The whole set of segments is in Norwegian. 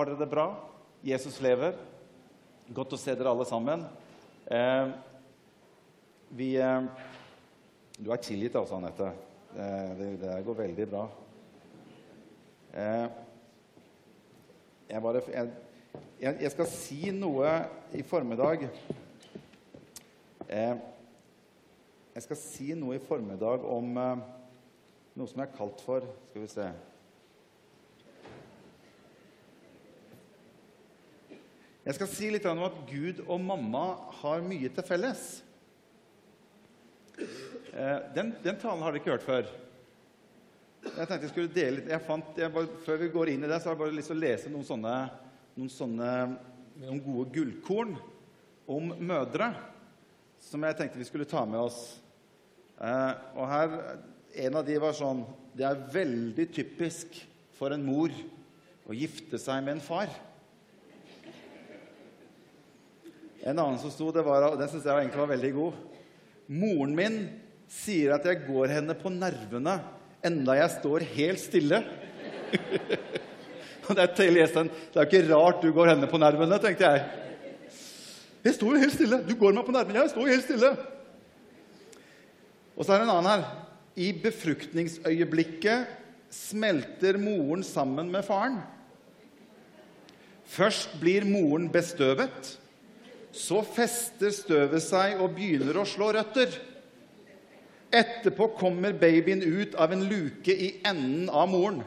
Har dere det bra? Jesus lever. Godt å se dere alle sammen. Eh, vi eh, Du er tilgitt, altså, Anette. Eh, det, det går veldig bra. Eh, jeg, bare, jeg, jeg, skal si noe i formiddag eh, Jeg skal si noe i formiddag om eh, noe som jeg har kalt for Skal vi se Jeg skal si litt om at Gud og mamma har mye til felles. Eh, Den, den talen har dere ikke hørt før. Jeg tenkte jeg skulle dele litt jeg fant, jeg bare, Før vi går inn i det, så har jeg bare lyst til å lese noen sånne, noen sånne noen gode gullkorn om mødre som jeg tenkte vi skulle ta med oss. Eh, og her, En av de var sånn Det er veldig typisk for en mor å gifte seg med en far. En annen som sto, det var, den syns jeg egentlig var veldig god. Moren min sier at jeg går henne på nervene enda jeg står helt stille. Det er. Det ikke rart du går henne på nervene, tenkte jeg. Jeg står jo helt stille. Du går meg på nervene. Jeg står jo helt stille. Og så er det en annen her. I befruktningsøyeblikket smelter moren sammen med faren. Først blir moren bestøvet. Så fester støvet seg og begynner å slå røtter. Etterpå kommer babyen ut av en luke i enden av moren.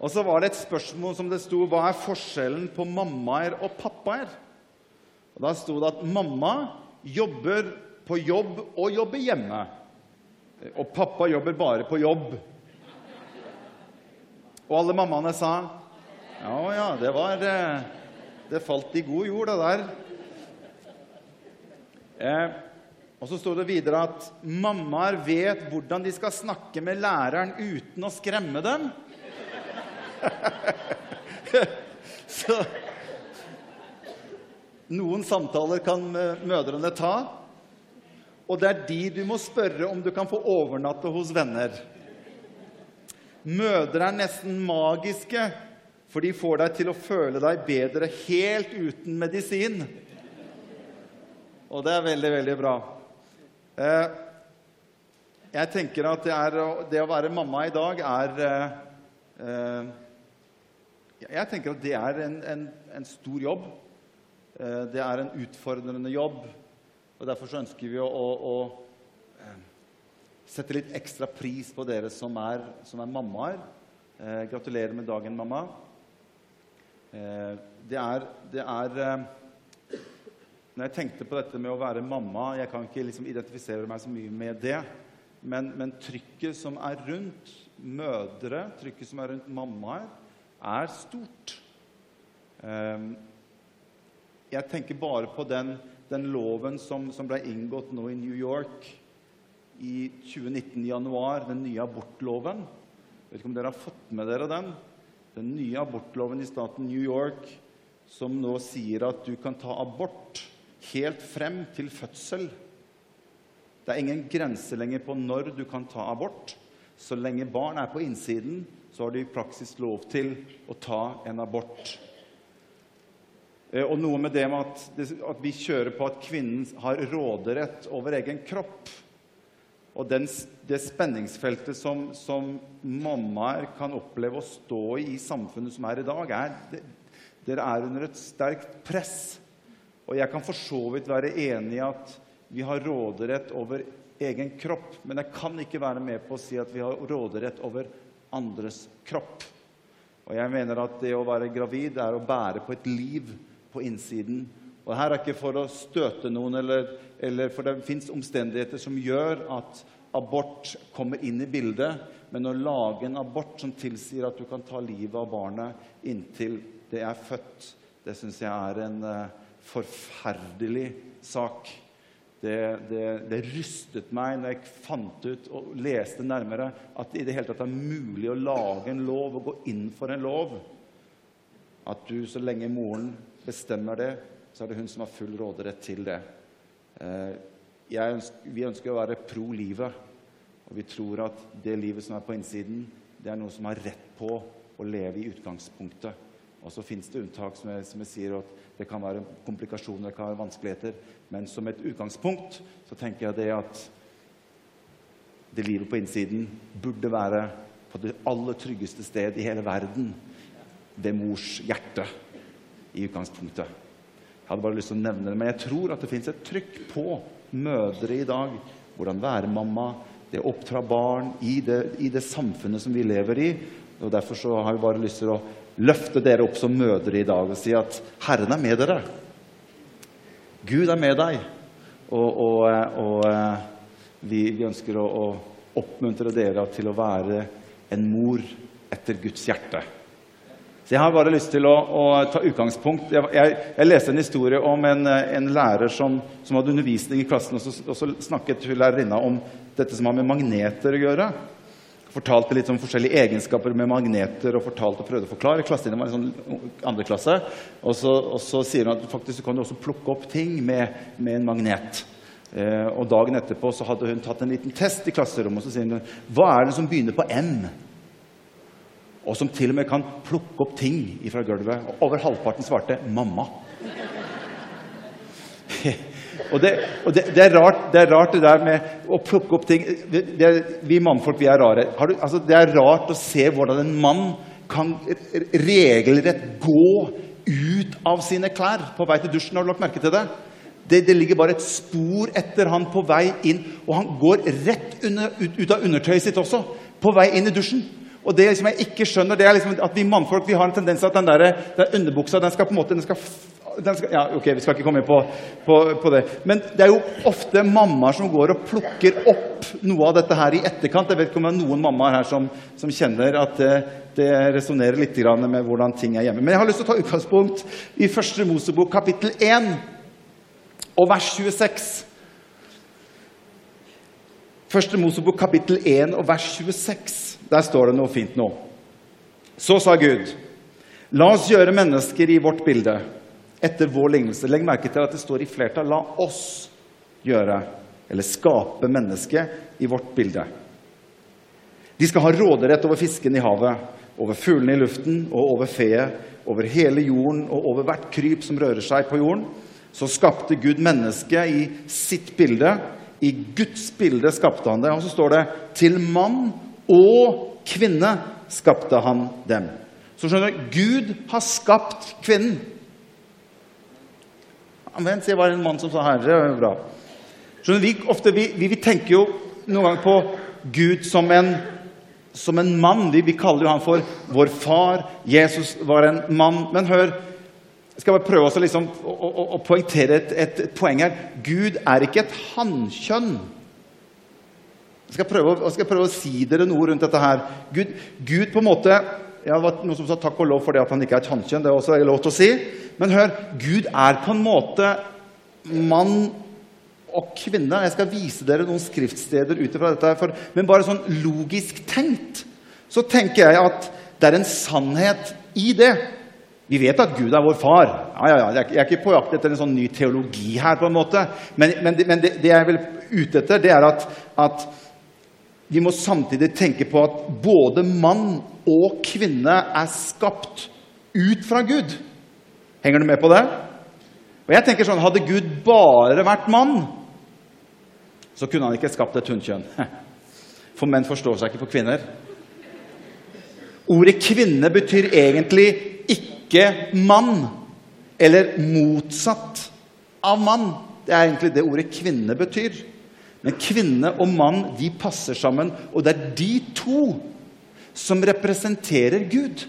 Og så var det et spørsmål som det sto Hva er forskjellen på mammaer og pappaer? Og Da sto det at mamma jobber på jobb og jobber hjemme. Og pappa jobber bare på jobb. Og alle mammaene sa ja ja, det var eh, Det falt i god jord, det der. Eh, og så står det videre at mammaer vet hvordan de skal snakke med læreren uten å skremme dem. så Noen samtaler kan eh, mødrene ta, og det er de du må spørre om du kan få overnatte hos venner. Mødre er nesten magiske, for de får deg til å føle deg bedre helt uten medisin. Og det er veldig, veldig bra. Eh, jeg tenker at det, er, det, å være mamma i dag er eh, eh, Jeg tenker at det er en, en, en stor jobb. Det er en utfordrende jobb. Og Derfor så ønsker vi å, å, å sette litt ekstra pris på dere som er, som er mammaer. Gratulerer med dagen, mamma. Det er, det er når jeg tenkte på dette med å være mamma Jeg kan ikke liksom identifisere meg så mye med det. Men, men, trykket som er rundt mødre, trykket som er rundt mammaer, er stort. Um, jeg tenker bare på den, den loven som, som, ble inngått nå i New York i 2019 i januar, den nye abortloven. Jeg vet ikke om dere har fått med dere den? Den nye abortloven i staten New York som nå sier at du kan ta abort helt frem til fødsel. Det er ingen grense lenger på når du kan ta abort. Så lenge barn er på innsiden, så har de i praksis lov til å ta en abort. Eh, og noe med det med at, at vi kjører på at kvinnen har råderett over egen kropp. Og den, det spenningsfeltet som, som, mammaer kan oppleve å stå i i samfunnet som er i dag, er Dere er under et sterkt press og jeg kan for så vidt være enig i at vi har råderett over egen kropp, men jeg kan ikke være med på å si at vi har råderett over andres kropp. Og jeg mener at det å være gravid er å bære på et liv på innsiden. Og her er ikke for å støte noen, eller, eller for det fins omstendigheter som gjør at abort kommer inn i bildet, men å lage en abort som tilsier at du kan ta livet av barnet inntil det er født, det syns jeg er en uh, forferdelig sak. Det, det, det, rystet meg når jeg fant ut og leste nærmere at det i det hele tatt er mulig å lage en lov og gå inn for en lov. At du, så lenge moren bestemmer det, så er det hun som har full råderett til det. Eh, ønsker, vi ønsker å være pro livet, og vi tror at det livet som er på innsiden, det er noe som har rett på å leve i utgangspunktet. Og så fins det unntak, som jeg, som jeg, sier, at det kan være komplikasjoner, det kan være vanskeligheter. Men som et utgangspunkt så tenker jeg det at det livet på innsiden burde være på det aller tryggeste sted i hele verden. Ved mors hjerte i utgangspunktet. Hadde bare lyst til å nevne det, Men jeg tror at det fins et trykk på mødre i dag. Hvordan være mamma, det å oppdra barn i det, i det samfunnet som vi lever i. Og Derfor så har vi bare lyst til å løfte dere opp som mødre i dag og si at Herren er med dere. Gud er med deg. Og, og, og eh, vi, vi, ønsker å, å, oppmuntre dere til å være en mor etter Guds hjerte. Så Jeg har bare lyst til å, å ta utgangspunkt jeg, jeg, jeg, leste en historie om en, en lærer som, som, hadde undervisning i klassen, og så, og så snakket lærerinna om dette som har med magneter å gjøre fortalte litt om forskjellige egenskaper med magneter og fortalte og prøvde å forklare. Klassen var en sånn andre klasse. Og så, og så sier hun at faktisk kan du også plukke opp ting med, med en magnet. Eh, og Dagen etterpå så hadde hun tatt en liten test i klasserommet. og så sier hun, Hva er det som begynner på M? Og som til og med kan plukke opp ting fra gulvet. Og over halvparten svarte 'mamma'. Og, det, og det, det, er rart, det, er rart, det der med å plukke opp ting Vi mannfolk vi er rare. Du, altså, det er rart å se hvordan en mann kan regelrett gå ut av sine klær på vei til dusjen. Har du lagt merke til det? Det, det, ligger bare et spor etter han på vei inn. Og han går rett under, ut, ut, av undertøyet sitt også, på vei inn i dusjen. Og det som jeg ikke skjønner, det er liksom at vi mannfolk vi har en tendens til at den der, den underbuksa den skal på en måte, den skal skal, ja, ok, Vi skal ikke komme inn på, på, på, det. Men det er jo ofte mammaer som går og plukker opp noe av dette her i etterkant. Jeg vet ikke om det er noen mammaer her som, som kjenner at det, det resonnerer litt med hvordan ting er hjemme. Men jeg har lyst til å ta utgangspunkt i første Mosebok kapittel 1 og vers 26. Første Mosebok kapittel 1 og vers 26. Der står det noe fint nå. Så sa Gud, la oss gjøre mennesker i vårt bilde etter vår lignelse. Legg merke til at det står i flertall 'la oss gjøre', eller skape mennesket i vårt bilde. De skal ha råderett over fisken i havet, over fuglene i luften og over feet, over hele jorden og over hvert kryp som rører seg på jorden. Så skapte Gud mennesket i sitt bilde. I Guds bilde skapte han det. Og så står det 'til mann og kvinne skapte han dem'. Så skjønner du, Gud har skapt kvinnen. Vent, det var en mann som sa 'herre'. Er bra. Skjønner, vi, ofte, vi, vi, vi, tenker jo noen ganger på Gud som en, som en mann. Vi, vi, kaller jo han for vår far. Jesus var en mann. Men hør, jeg skal bare prøve å, liksom, å, å, å poengtere et, et, poeng her. Gud er ikke et hannkjønn. Jeg skal, prøve, jeg skal prøve å si dere noe rundt dette her. Gud, Gud på en måte ja, det var noen som sa takk og lov for det at han ikke er et hannkjønn. Det er også lov til å si. Men hør, Gud er på en måte mann og kvinne. Jeg skal vise dere noen skriftsteder ut ifra dette. For, men bare sånn logisk tenkt så tenker jeg at det er en sannhet i det. Vi vet at Gud er vår far. Ja, ja, ja. Jeg er ikke på jakt etter en sånn ny teologi her. på en måte. Men, men, men det, det, jeg vil ute etter, det er at, at vi må samtidig tenke på at både mann og kvinne er skapt ut fra Gud. Henger du med på det? Og jeg tenker sånn, Hadde Gud bare vært mann, så kunne han ikke skapt et hunnkjønn. For menn forstår seg ikke på kvinner. Ordet 'kvinne' betyr egentlig ikke mann, eller motsatt av mann. Det er egentlig det ordet 'kvinne' betyr. Men kvinne og mann de passer sammen, og det er de to som representerer Gud.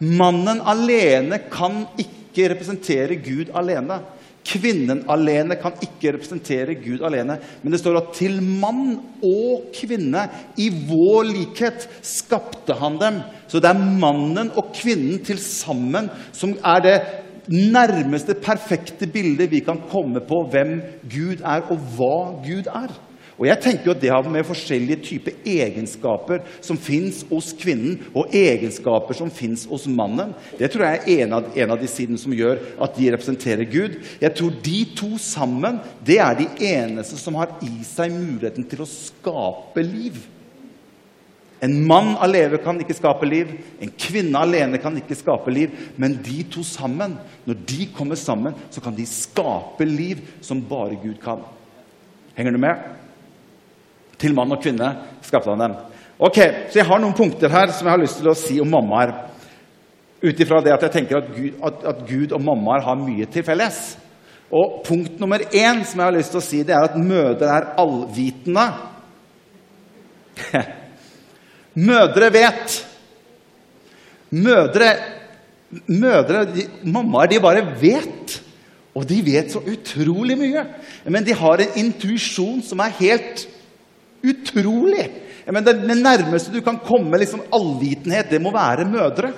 Mannen alene kan ikke representere Gud alene. Kvinnen alene kan ikke representere Gud alene. Men det står at til mann og kvinne i vår likhet skapte han dem. Så det er mannen og kvinnen til sammen som er det nærmeste perfekte bildet vi kan komme på hvem Gud er, og hva Gud er. Og jeg tenker at Det har med forskjellige typer egenskaper som fins hos kvinnen, og egenskaper som fins hos mannen. Det tror jeg er en av, en av de sidene som gjør at de representerer Gud. Jeg tror de to sammen det er de eneste som har i seg muligheten til å skape liv. En mann alene kan ikke skape liv, en kvinne alene kan ikke skape liv. Men de to sammen, når de kommer sammen, så kan de skape liv som bare Gud kan. Henger du med? Til mann og kvinne skapte han dem. Ok, Så jeg har noen punkter her som jeg har lyst til å si om mammaer. Ut ifra det at jeg tenker at Gud, at, at Gud og mammaer har mye til felles. Og punkt nummer én som jeg har lyst til å si, det er at mødre er allvitende. Mødre vet. Mødre, mødre de, Mammaer, de bare vet. Og de vet så utrolig mye. Men de har en intuisjon som er helt utrolig. Men det, det nærmeste du kan komme liksom allvitenhet, det må være mødre.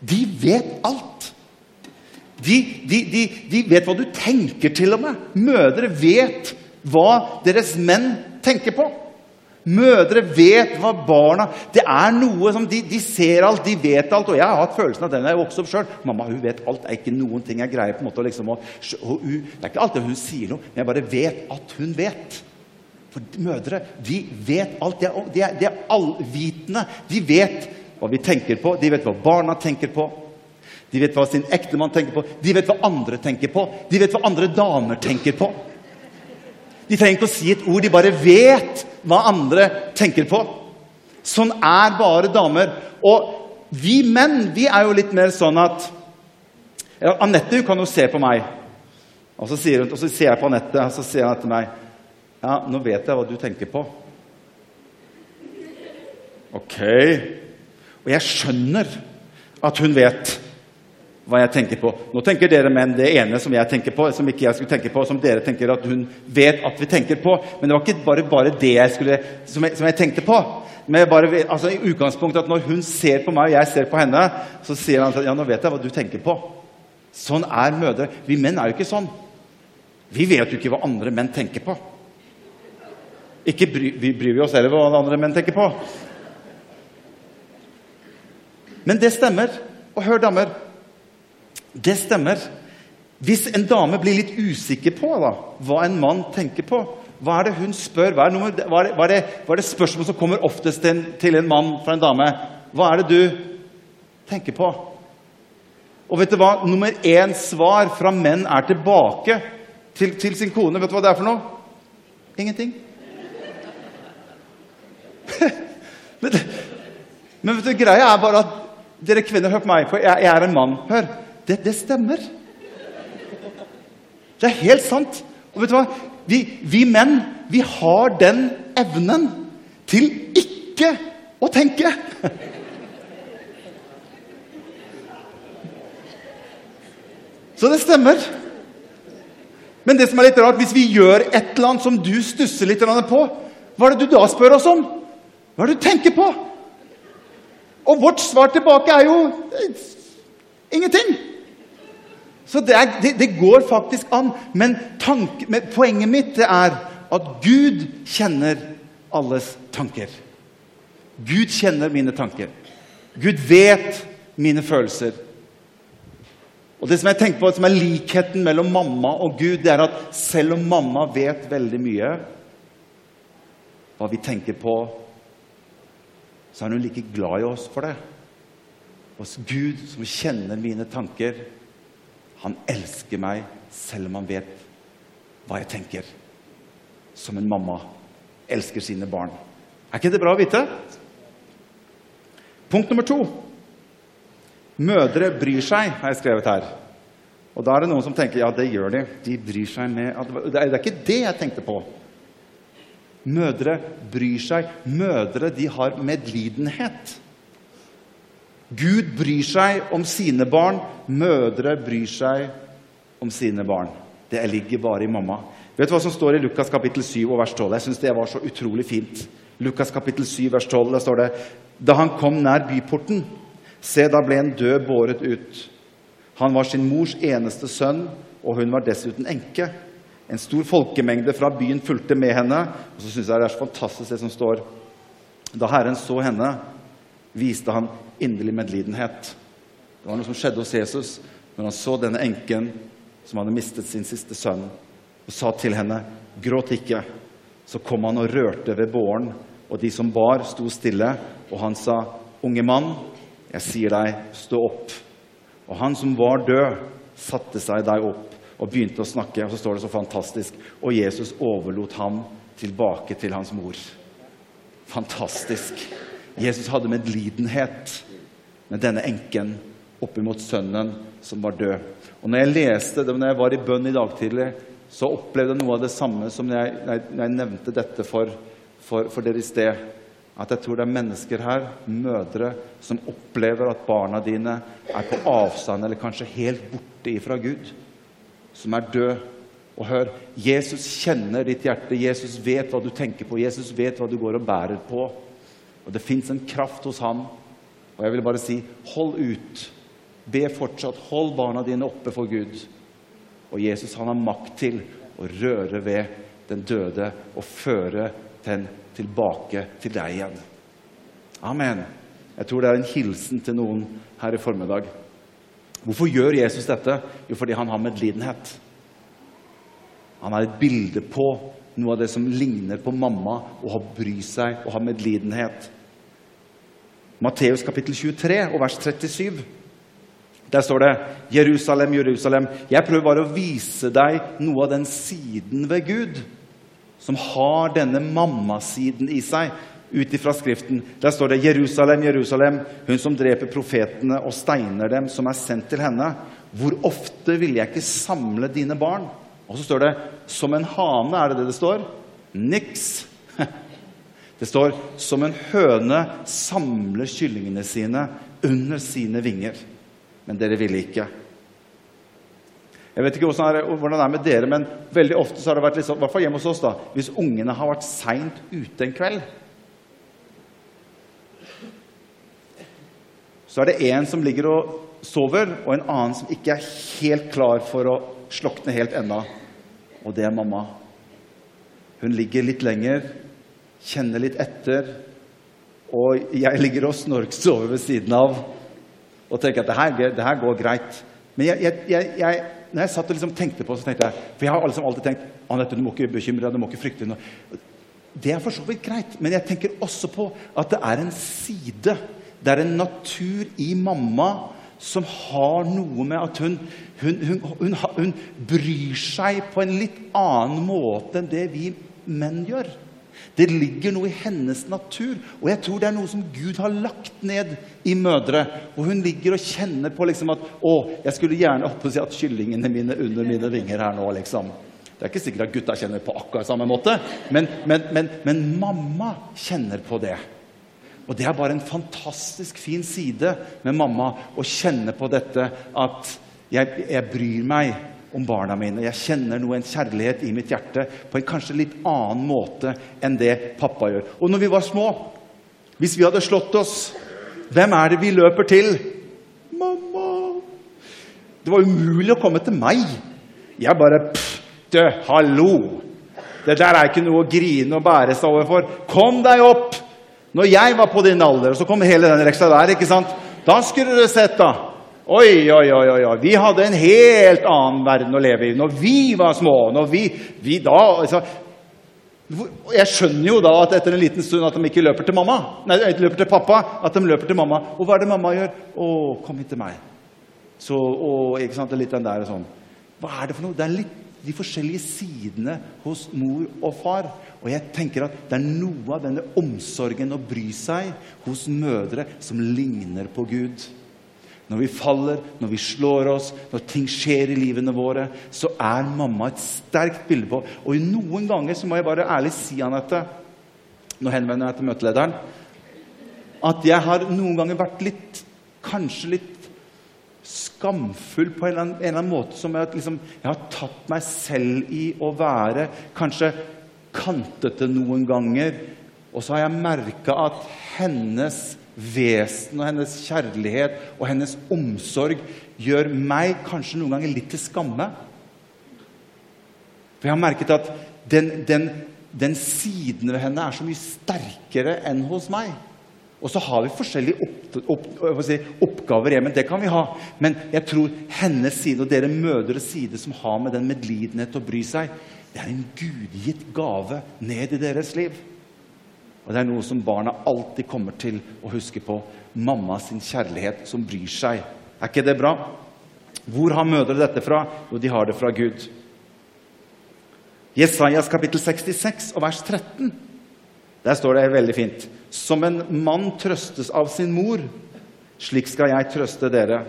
De vet alt. De, de, de, de, vet hva du tenker, til og med. Mødre vet hva deres menn tenker på. Mødre vet hva barna Det er noe som de, de, ser alt, de vet alt. Og jeg har hatt følelsen av den jeg vokste opp sjøl. Mamma hun vet alt. Det er ikke noen ting jeg greier på en måte liksom, og, og, Det er ikke alltid hun sier noe, men jeg bare vet at hun vet. For mødre de vet alt. De er, de er, de er allvitende. De vet hva vi tenker på, de vet hva barna tenker på. De vet hva sin ektemann tenker på, de vet hva andre tenker på. De vet hva andre damer tenker på. De trenger ikke å si et ord, de bare vet hva andre tenker på. Sånn er bare damer. Og vi menn vi er jo litt mer sånn at ja, Anette hun kan jo se på meg, og så, sier hun, og så ser jeg på Anette, og så sier hun til meg Ja, nå vet jeg hva du tenker på. Ok. Og jeg skjønner at hun vet hva jeg tenker på. Nå tenker dere menn det ene som jeg tenker på, som ikke jeg skulle tenke på, som dere tenker at hun vet at vi tenker på. Men det var ikke bare, bare det jeg skulle, som, jeg, som jeg tenkte på. Men bare, altså, i utgangspunktet at Når hun ser på meg og jeg ser på henne, så sier han at ja, nå vet jeg hva du tenker på. Sånn er mødre. Vi menn er jo ikke sånn. Vi vet jo ikke hva andre menn tenker på. Ikke bry, vi bryr vi oss heller hva andre menn tenker på. Men det stemmer. Og hør, damer. Det stemmer. Hvis en dame blir litt usikker på da, hva en mann tenker på, hva er det hun spør? Hva er, noe, hva er, det, hva er, det, hva er det, spørsmålet som kommer oftest til til en mann fra en dame? Hva er det du tenker på? Og vet du hva? Nummer én svar fra menn er tilbake til, til sin kone. Vet du hva det er for noe? Ingenting. men, men vet du, greia er bare at dere kvinner, hør på meg, for jeg, jeg er en mann. Hør. Det, det, stemmer. Det er helt sant. Og vet du hva? Vi, vi, menn, vi har den evnen til ikke å tenke. Så det stemmer. Men det som er litt rart, hvis vi gjør et eller annet som du stusser litt på, hva er det du da spør oss om? Hva er det du tenker på? Og vårt svar tilbake er jo eh, ingenting. Så det, er, det, det går faktisk an. Men, tanke, men poenget mitt er at Gud kjenner alles tanker. Gud kjenner mine tanker. Gud vet mine følelser. Og det som jeg tenker på, som er likheten mellom mamma og Gud, det er at selv om mamma vet veldig mye hva vi tenker på, så er hun like glad i oss for det. Hos Gud som kjenner mine tanker, han elsker meg selv om han vet hva jeg tenker. Som en mamma elsker sine barn. Er ikke det bra å vite? Punkt nummer to. Mødre bryr seg, har jeg skrevet her. Og da er det noen som tenker ja, det gjør de. De bryr seg med Det er ikke det jeg tenkte på. Mødre bryr seg. Mødre de har medlidenhet. Gud bryr seg om sine barn. Mødre bryr seg om sine barn. Det ligger bare i mamma. Vet du hva som står i Lukas kapittel 7 og vers 12? Jeg syns det var så utrolig fint. Lukas kapittel 7 vers 12. Der står det Da han kom nær byporten, se, da ble en død båret ut. Han var sin mors eneste sønn, og hun var dessuten enke. En stor folkemengde fra byen fulgte med henne. Og så syns jeg det er så fantastisk det som står. Da Herren så henne, viste han inderlig medlidenhet. Det var noe som skjedde hos Jesus når han så denne enken som hadde mistet sin siste sønn, og sa til henne, 'Gråt ikke.' Så kom han og rørte ved båren, Og de som bar, sto stille, og han sa, 'Unge mann, jeg sier deg, stå opp.' Og han som var død, satte seg deg opp og begynte å snakke. Og så står det så fantastisk Og Jesus overlot ham tilbake til hans mor. Fantastisk. Jesus hadde medlidenhet med denne enken oppimot sønnen som var død. Og når jeg leste det, når jeg var i bønn i dag tidlig, så opplevde jeg noe av det samme som når jeg, jeg nevnte dette for, for, for dere i sted. At jeg tror det er mennesker her, mødre, som opplever at barna dine er på avstand eller kanskje helt borte ifra Gud. Som er død. Og hør, Jesus kjenner ditt hjerte. Jesus vet hva du tenker på. Jesus vet hva du går og bærer på. Og det fins en kraft hos ham. Og jeg vil bare si, hold ut. Be fortsatt. Hold barna dine oppe for Gud. Og Jesus han har makt til å røre ved den døde og føre den tilbake til deg igjen. Amen. Jeg tror det er en hilsen til noen her i formiddag. Hvorfor gjør Jesus dette? Jo, fordi han har medlidenhet. Han er et bilde på noe av det som ligner på mamma, å bry seg og ha medlidenhet. Matteus kapittel 23 og vers 37. Der står det 'Jerusalem, Jerusalem'. Jeg prøver bare å vise deg noe av den siden ved Gud som har denne mammasiden i seg, ut ifra Skriften. Der står det 'Jerusalem, Jerusalem, hun som dreper profetene og steiner dem som er sendt til henne'. Hvor ofte ville jeg ikke samle dine barn? Og så står det 'som en hane'. Er det det det står? Niks. Det står 'som en høne samler kyllingene sine under sine vinger' men dere ville ikke. Jeg vet ikke hvordan det, er, med dere, men veldig ofte så har det vært litt sånn, i hvert fall hjemme hos oss da, hvis ungene har vært seint ute en kveld Så er det en som ligger og sover, og en annen som ikke er helt klar for å slokne helt ennå. Og det er mamma. Hun ligger litt lenger, kjenner litt etter, og jeg ligger og snorksover ved siden av og tenker at det her, det her går greit. Men jeg, jeg, jeg, når jeg satt og liksom tenkte på så tenkte jeg, For jeg har liksom alltid tenkt Anette, du må ikke bekymre deg, du må ikke frykte noe. Det er for så vidt greit, men jeg tenker også på at det er en side. Det er en natur i mamma som har noe med at hun, hun, hun, hun bryr seg på en litt annen måte enn det vi menn gjør. Det ligger noe i hennes natur, og jeg tror det er noe som Gud har lagt ned i mødre. Og hun ligger og kjenner på liksom at 'Å, jeg skulle gjerne oppe si at kyllingene mine under mine vinger her nå', liksom. Det er ikke sikkert at gutta kjenner på akkurat samme måte, men, men, men, men mamma kjenner på det. Og det er bare en fantastisk fin side med mamma å kjenne på dette at jeg, jeg bryr meg om barna mine. Jeg kjenner noe, en kjærlighet i mitt hjerte på en kanskje litt annen måte enn det pappa gjør. Og når vi var små, hvis vi hadde slått oss, hvem er det vi løper til? Mamma! Det var umulig å komme til meg. Jeg bare pff, Du, hallo! Det der er ikke noe å grine og bære seg overfor. Kom deg opp! Når jeg var på din alder, og så kom hele den reksa der, ikke sant? da skulle du sett, da. Oi, oi, oi, oi, oi. Vi hadde en helt annen verden å leve i når vi var små. når vi, vi da, altså, Jeg skjønner jo da at etter en liten stund at de ikke løper til mamma. Nei, ikke løper til pappa, at de løper til mamma. Og hva er det mamma gjør? 'Å, kom hit til meg.' Så, å, ikke sant, litt den der og sånn. Hva er det for noe? Det er litt de forskjellige sidene hos mor og far. Og jeg tenker at det er noe av denne omsorgen å bry seg hos mødre som ligner på Gud. Når vi faller, når vi slår oss, når ting skjer i livene våre, så er mamma et sterkt bilde på Og noen ganger så må jeg bare ærlig si, Anette Nå henvender jeg til møtelederen. At jeg har noen ganger vært litt Kanskje litt skamfull på en eller annen, en eller annen måte. Som jeg, liksom, jeg har tatt meg selv i å være kanskje kantete noen ganger. Og så har jeg merka at hennes vesen og hennes kjærlighet og hennes omsorg gjør meg kanskje noen ganger litt til skamme. For jeg har merket at den, den, den siden ved henne er så mye sterkere enn hos meg. Og så har vi forskjellige opp, opp, si, oppgaver hjemme. Det kan vi ha. Men jeg tror hennes side og dere mødres side som har med den medlidenhet å bry seg, det er en gudgitt gave ned i deres liv. Og det er noe som barna alltid kommer til å huske på. Mamma sin kjærlighet som bryr seg. Er ikke det bra? Hvor har mødre dette fra? Jo, de har det fra Gud. Jesajas kapittel 66 og vers 13. Der står det veldig fint. Som en mann trøstes av sin mor, slik skal jeg trøste dere.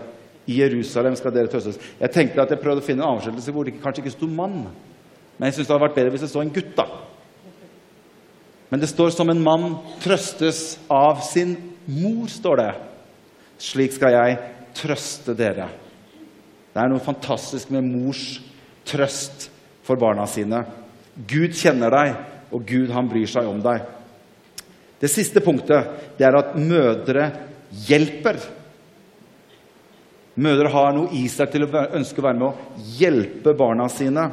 I Jerusalem skal dere trøstes. Jeg tenkte at jeg prøvde å finne en avskjedelse hvor det kanskje ikke sto 'mann'. Men jeg syns det hadde vært bedre hvis det så en gutt. da. Men det står 'som en mann trøstes av sin mor'. står det. Slik skal jeg trøste dere. Det er noe fantastisk med mors trøst for barna sine. Gud kjenner deg, og Gud han bryr seg om deg. Det siste punktet det er at mødre hjelper. Mødre har noe i seg til å ønske å være med å hjelpe barna sine.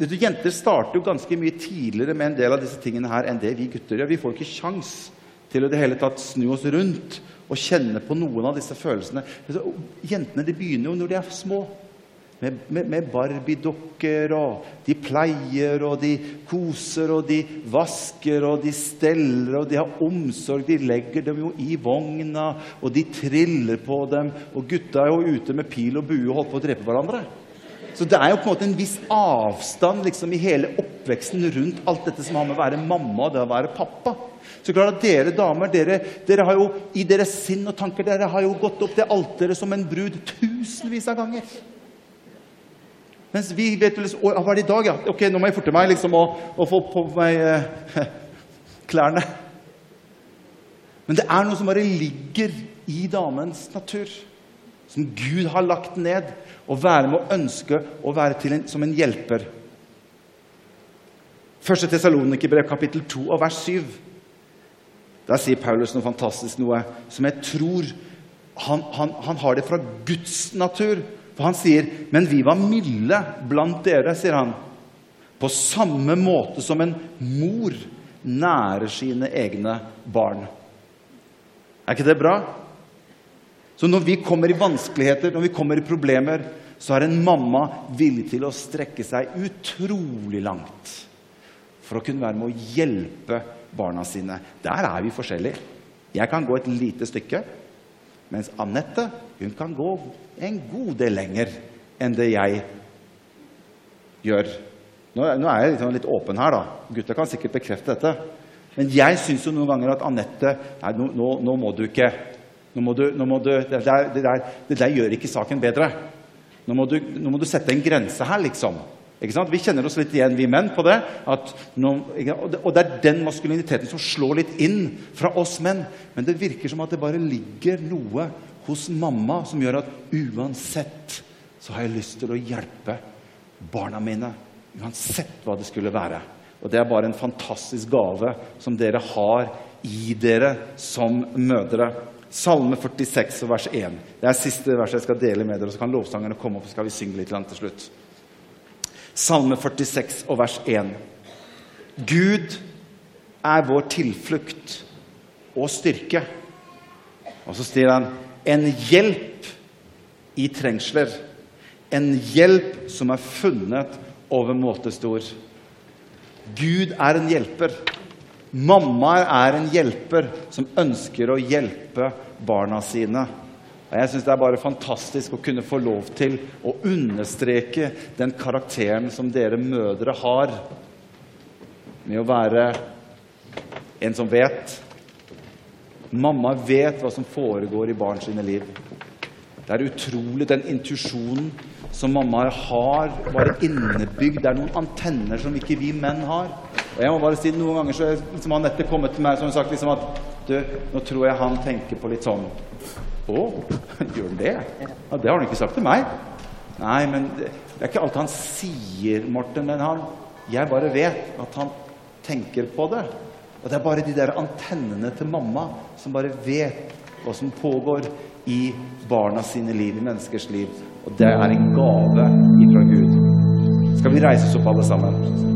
Du, jenter starter jo ganske mye tidligere med en del av disse tingene her enn det vi gutter gjør. Vi får ikke sjans til å det hele tatt snu oss rundt og kjenne på noen av disse følelsene. Jentene de begynner jo når de er små. Med, med, med Barbie-dokker, og de pleier, og de koser, og de vasker, og de steller, og de har omsorg. De legger dem jo i vogna, og de triller på dem. Og gutta er jo ute med pil og bue og holder på å drepe hverandre. Så det er jo på en måte en viss avstand liksom, i hele oppveksten rundt alt dette som har med å være mamma og det å være pappa. Så klart at Dere damer dere, dere har jo i deres sinn og tanker dere har jo gått opp det alteret som en brud tusenvis av ganger. Mens vi vet liksom, Hva er det i dag, ja? Ok, nå må jeg forte meg liksom og, og få på meg eh, klærne. Men det er noe som bare ligger i damens natur. Som Gud har lagt ned Å være med å ønske å være en, som en hjelper. Første Tesalonikerbrev, kapittel 2, og vers 7. Der sier Paulus noe fantastisk, noe som jeg tror han, han, han har det fra Guds natur. For han sier, 'Men vi var milde blant dere', sier han. På samme måte som en mor nærer sine egne barn. Er ikke det bra? Så når vi kommer i vanskeligheter, når vi kommer i problemer, så er en mamma villig til å strekke seg utrolig langt for å kunne være med å hjelpe barna sine. Der er vi forskjellige. Jeg kan gå et lite stykke, mens Anette hun kan gå en god del lenger enn det jeg gjør. Nå, nå er jeg liksom litt åpen her, da. Gutta kan sikkert bekrefte dette. Men jeg syns jo noen ganger at Anette Nei, nå, nå, nå må du ikke nå må du, må du, det, der, det, der, det, der, gjør ikke saken bedre. Nå må, du, nå må du sette en grense her, liksom. Vi kjenner oss litt igjen, vi menn, på det. Nå, og det er den maskuliniteten som slår litt inn fra oss menn. Men det virker som at det bare ligger noe hos mamma som gjør at uansett så har jeg lyst til å hjelpe barna mine. Uansett hva det skulle være. Og det er bare en fantastisk gave som dere har i dere som mødre. Salme 46, vers 1. Det er siste verset jeg skal dele med dere. Så kan lovsangerne komme opp, så skal vi synge litt til slutt. Salme 46 og vers 1. Gud er vår tilflukt og styrke. Og så sier han en hjelp i trengsler. En hjelp som er funnet overmåte stor. Gud er en hjelper. Mammaer er en hjelper som ønsker å hjelpe barna sine. Og Jeg syns det er bare fantastisk å kunne få lov til å understreke den karakteren som dere mødre har, med å være en som vet. Mamma vet hva som foregår i barn sine liv. Det er utrolig den intuisjonen som mammaer har, bare innebygd. Det er noen antenner som ikke vi menn har. Og jeg må bare si Noen ganger så liksom, har Anette kommet til meg og sagt liksom at du, nå tror jeg han tenker på litt sånn Å, gjør han det? Ja, det har han ikke sagt til meg. Nei, men det, det er ikke alt han sier, Morten. Men han, jeg bare vet at han tenker på det. Og det er bare de der antennene til mamma som bare vet hva som pågår i barna sine liv, i menneskers liv. Og det er en gave ifra Gud. Skal vi reise oss opp, alle sammen?